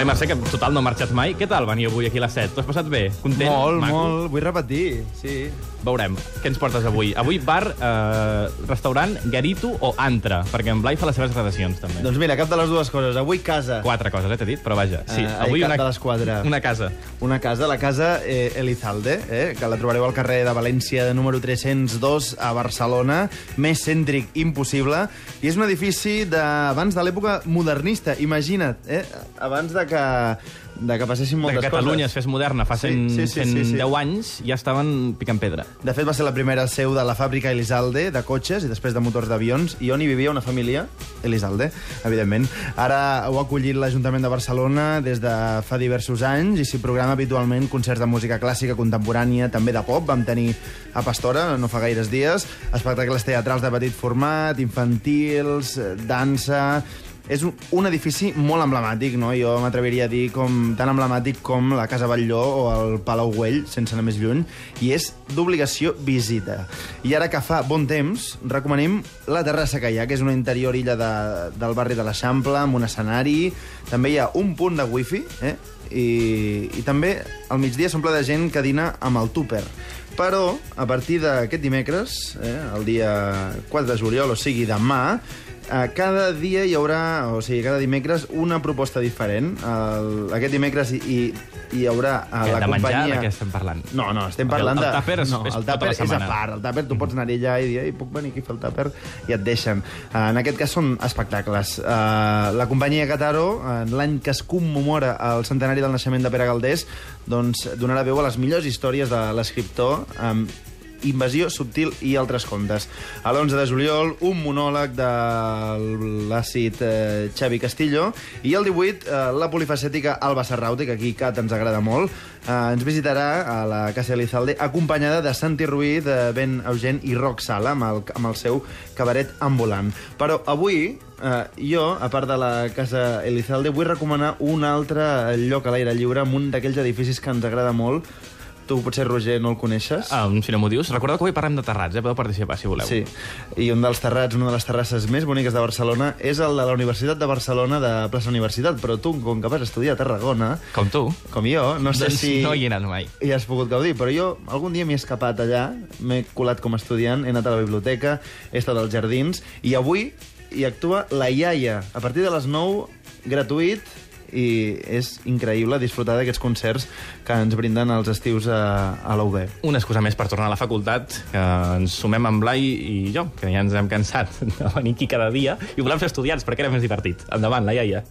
Blai Mercè, que total no ha marxat mai. Què tal venir avui aquí a les 7? T'ho has passat bé? Content? Molt, Maco? molt. Vull repetir, sí. Veurem. Què ens portes avui? Avui bar, eh, restaurant, garito o antra? Perquè en Blai fa les seves gradacions, també. Doncs mira, cap de les dues coses. Avui casa. Quatre coses, eh, t'he dit, però vaja. Sí, Eh, avui ai, cap una, de les quatre. una casa. Una casa, la casa eh, Elizalde, eh, que la trobareu al carrer de València de número 302 a Barcelona, més cèntric impossible, i és un edifici d'abans de l'època modernista, imagina't, eh, abans de que, de que passessin De moltes que Catalunya es coses. fes moderna fa Sí, 100, sí, sí, sí, sí. 110 anys, ja estaven picant pedra. De fet, va ser la primera seu de la fàbrica Elizalde, de cotxes i després de motors d'avions, i on hi vivia una família, Elizalde, evidentment. Ara ho ha acollit l'Ajuntament de Barcelona des de fa diversos anys i s'hi programa habitualment concerts de música clàssica contemporània, també de pop. Vam tenir a Pastora, no fa gaires dies, espectacles teatrals de petit format, infantils, eh, dansa... És un, un edifici molt emblemàtic, no? Jo m'atreviria a dir com, tan emblemàtic com la Casa Batlló o el Palau Güell, sense anar més lluny, i és d'obligació visita. I ara que fa bon temps, recomanem la terrassa que hi ha, que és una interior illa de, del barri de l'Eixample, amb un escenari, també hi ha un punt de wifi, eh? I, i també al migdia s'omple de gent que dina amb el túper. Però, a partir d'aquest dimecres, eh, el dia 4 de juliol, o sigui demà, cada dia hi haurà, o sigui, cada dimecres, una proposta diferent. El, aquest dimecres hi, hi, hi haurà a Què, la de menjar, companyia... de què estem parlant? No, no, estem Perquè el- parlant el de... tàper és- no, és el tota tàper és a part. El tàper tu pots anar allà i dir, ei, puc venir aquí a fer el tàper? I et deixen. Eh, En aquest cas són espectacles. Eh, La companyia Cataro, en l'any que es commemora el centenari del naixement de Pere Galdés, doncs donarà veu a les millors històries de l'escriptor amb Invasió subtil i altres contes. A l'11 de juliol, un monòleg de l'àcid eh, Xavi Castillo i el 18, eh, la polifacètica Alba Serrauti, que aquí Cat ens agrada molt, eh, ens visitarà a la Casa Elizalde acompanyada de Santi Ruiz, eh, Ben Eugen i Roc Sala amb el, amb el seu cabaret ambulant. Però avui, eh, jo, a part de la Casa Elizalde, vull recomanar un altre lloc a l'aire lliure amb un d'aquells edificis que ens agrada molt. Tu potser, Roger, no el coneixes? Ah, si no m'ho dius. Recordeu que avui parlem de terrats, eh? Podeu participar, si voleu. Sí, i un dels terrats, una de les terrasses més boniques de Barcelona és el de la Universitat de Barcelona de Plaça Universitat, però tu, com que vas estudiar a Tarragona, Com tu. com jo, no sé Doncs si no hi he anat mai. hi has pogut gaudir, però jo algun dia m'he escapat allà, m'he colat com a estudiant, he anat a la biblioteca, he estat als jardins, i avui hi actua la iaia, a partir de les 9, gratuït, i és increïble disfrutar d'aquests concerts que ens brinden els estius a, a la UB. Una excusa més per tornar a la facultat, que ens sumem amb Blai i jo, que ja ens hem cansat de venir aquí cada dia, i volem ser estudiants perquè era més divertit. Endavant, la iaia.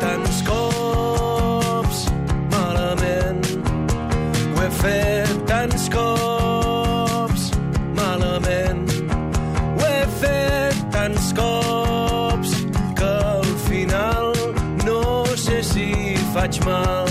Tants cops malament. Ho he fet tants cops que al final no sé si faig mal.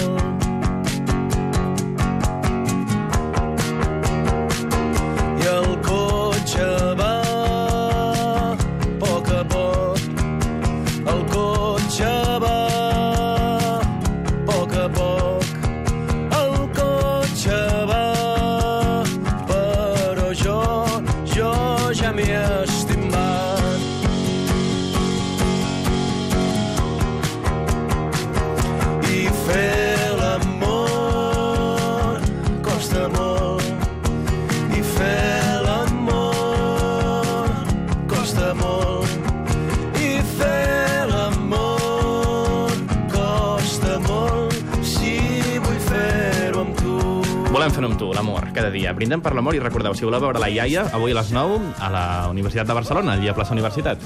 Volem fer-ho amb tu, l'amor, cada dia. Brindem per l'amor i recordeu, si voleu veure la iaia, avui a les 9 a la Universitat de Barcelona, al dia Plaça Universitat.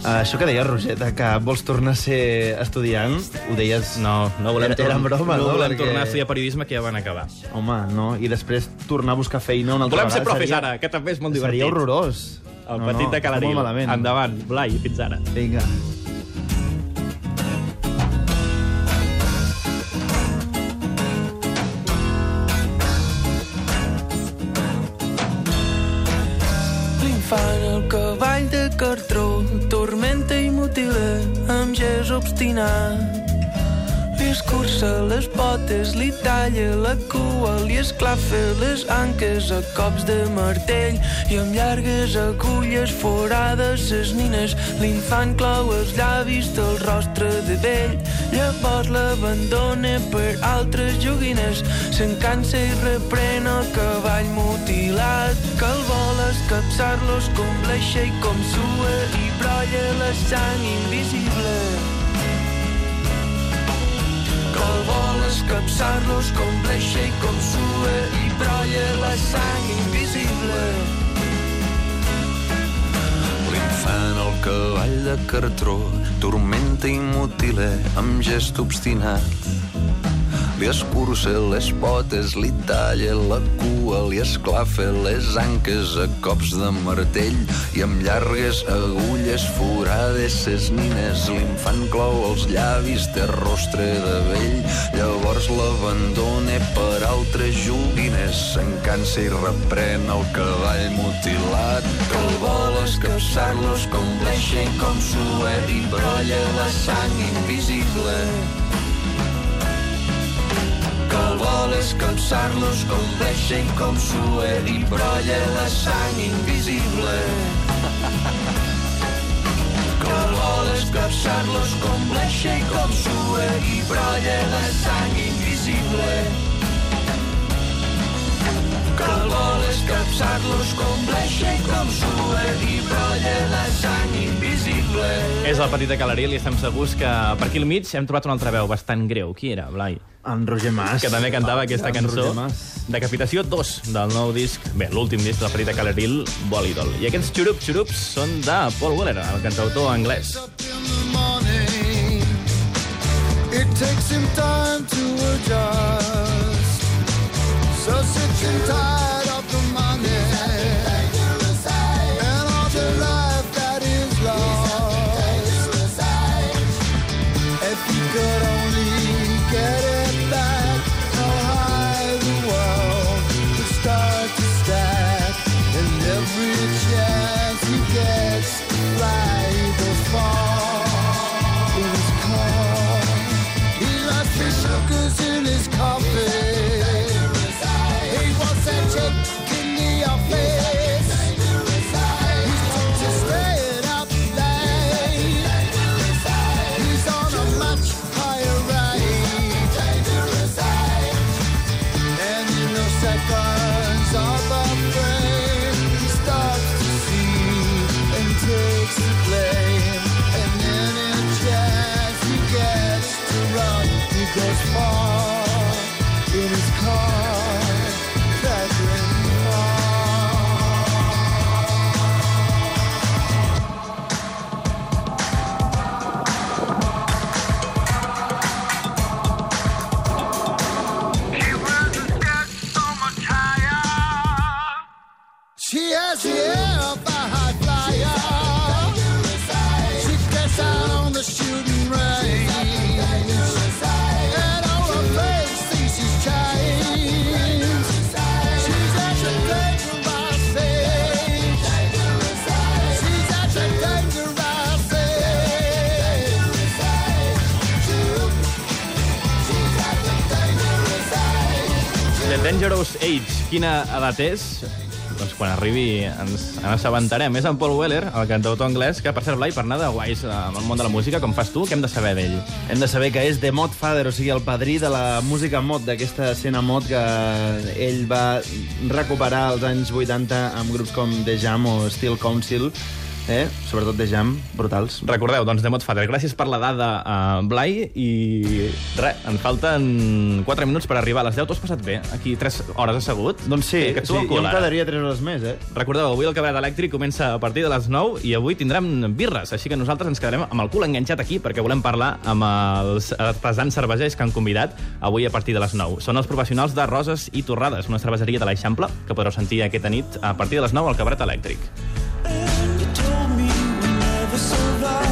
Uh, això que deies, Roger, de que vols tornar a ser estudiant, ho deies... No, no volem, Era, era broma, no, no? volem Perquè- tornar a estudiar periodisme, que ja van acabar. Home, no, i després tornar a buscar feina una altra Volem ser vegada. profes ara, que també és molt divertit. Seria horrorós. El No, petit no, de malament. Endavant, Blai, fins ara. Vinga. Cartró, tormenta i mutiler, amb gest obstinat. Escurça les potes, li talla la cua, li esclafa les anques a cops de martell. I amb llargues agulles forades ses nines l'infant clau els llavis del rostre de vell. Llavors l'abandona per altres joguines se'n cansa i reprèn el cavall mutilat. Que el vol escapçar-los com bleixa i com sua i brolla la sang invisible el vol escapçar-los com bleixa i com sua i brolla la sang invisible. L'infant al cavall de cartró tormenta i mutila amb gest obstinat li escurça les potes, li talla la cua, li esclafa les anques a cops de martell i amb llargues agulles forades ses nines l'infant clou els llavis de rostre de vell. Llavors l'abandona per altres joguines se'n cansa i reprèn el cavall mutilat. Que el vol escapçar-los com bleixa com sua i brolla la sang invisible el vol escapçar-los com bleixa i brolla la sang invisible. Que vol escapçar-los i com sua i brolla la sang invisible. Que vol escapçar-los com bleixa i com sua invisible És el petit de Calaril i estem segurs que per aquí al mig hem trobat una altra veu bastant greu. Qui era, Blai? En Roger Mas. Que també cantava aquesta En cançó. Roger Mas. Decapitació 2 del nou disc, bé, l'últim disc del petit de Calaril, Bolidol. I aquests xurups, xurups són de Paul Weller, el cantautor anglès. in. It takes him time to adjust. So sick and tired quina edat és? Doncs quan arribi ens en assabentarem. És en Paul Weller, el cantautor anglès, que per cert, Blai, per anar de guais amb el món de la música, com fas tu, què hem de saber d'ell? Hem de saber que és The Mod Father, o sigui, el padrí de la música mod, d'aquesta escena mod que ell va recuperar als anys 80 amb grups com The Jam o Steel Council, eh? sobretot The Jam, brutals. Recordeu, doncs, de Mod Father. Gràcies per la dada, uh, Blai, i res, ens falten 4 minuts per arribar a les 10. T'ho has passat bé? Aquí 3 hores assegut? Doncs sí, que sí al jo cul, em quedaria 3 hores més, eh? Recordeu, avui el Cabaret Elèctric comença a partir de les 9 i avui tindrem birres, així que nosaltres ens quedarem amb el cul enganxat aquí perquè volem parlar amb els artesans cervesers que han convidat avui a partir de les 9. Són els professionals de Roses i Torrades, una cerveseria de l'Eixample que podreu sentir aquesta nit a partir de les 9 al Cabaret Elèctric. Survive.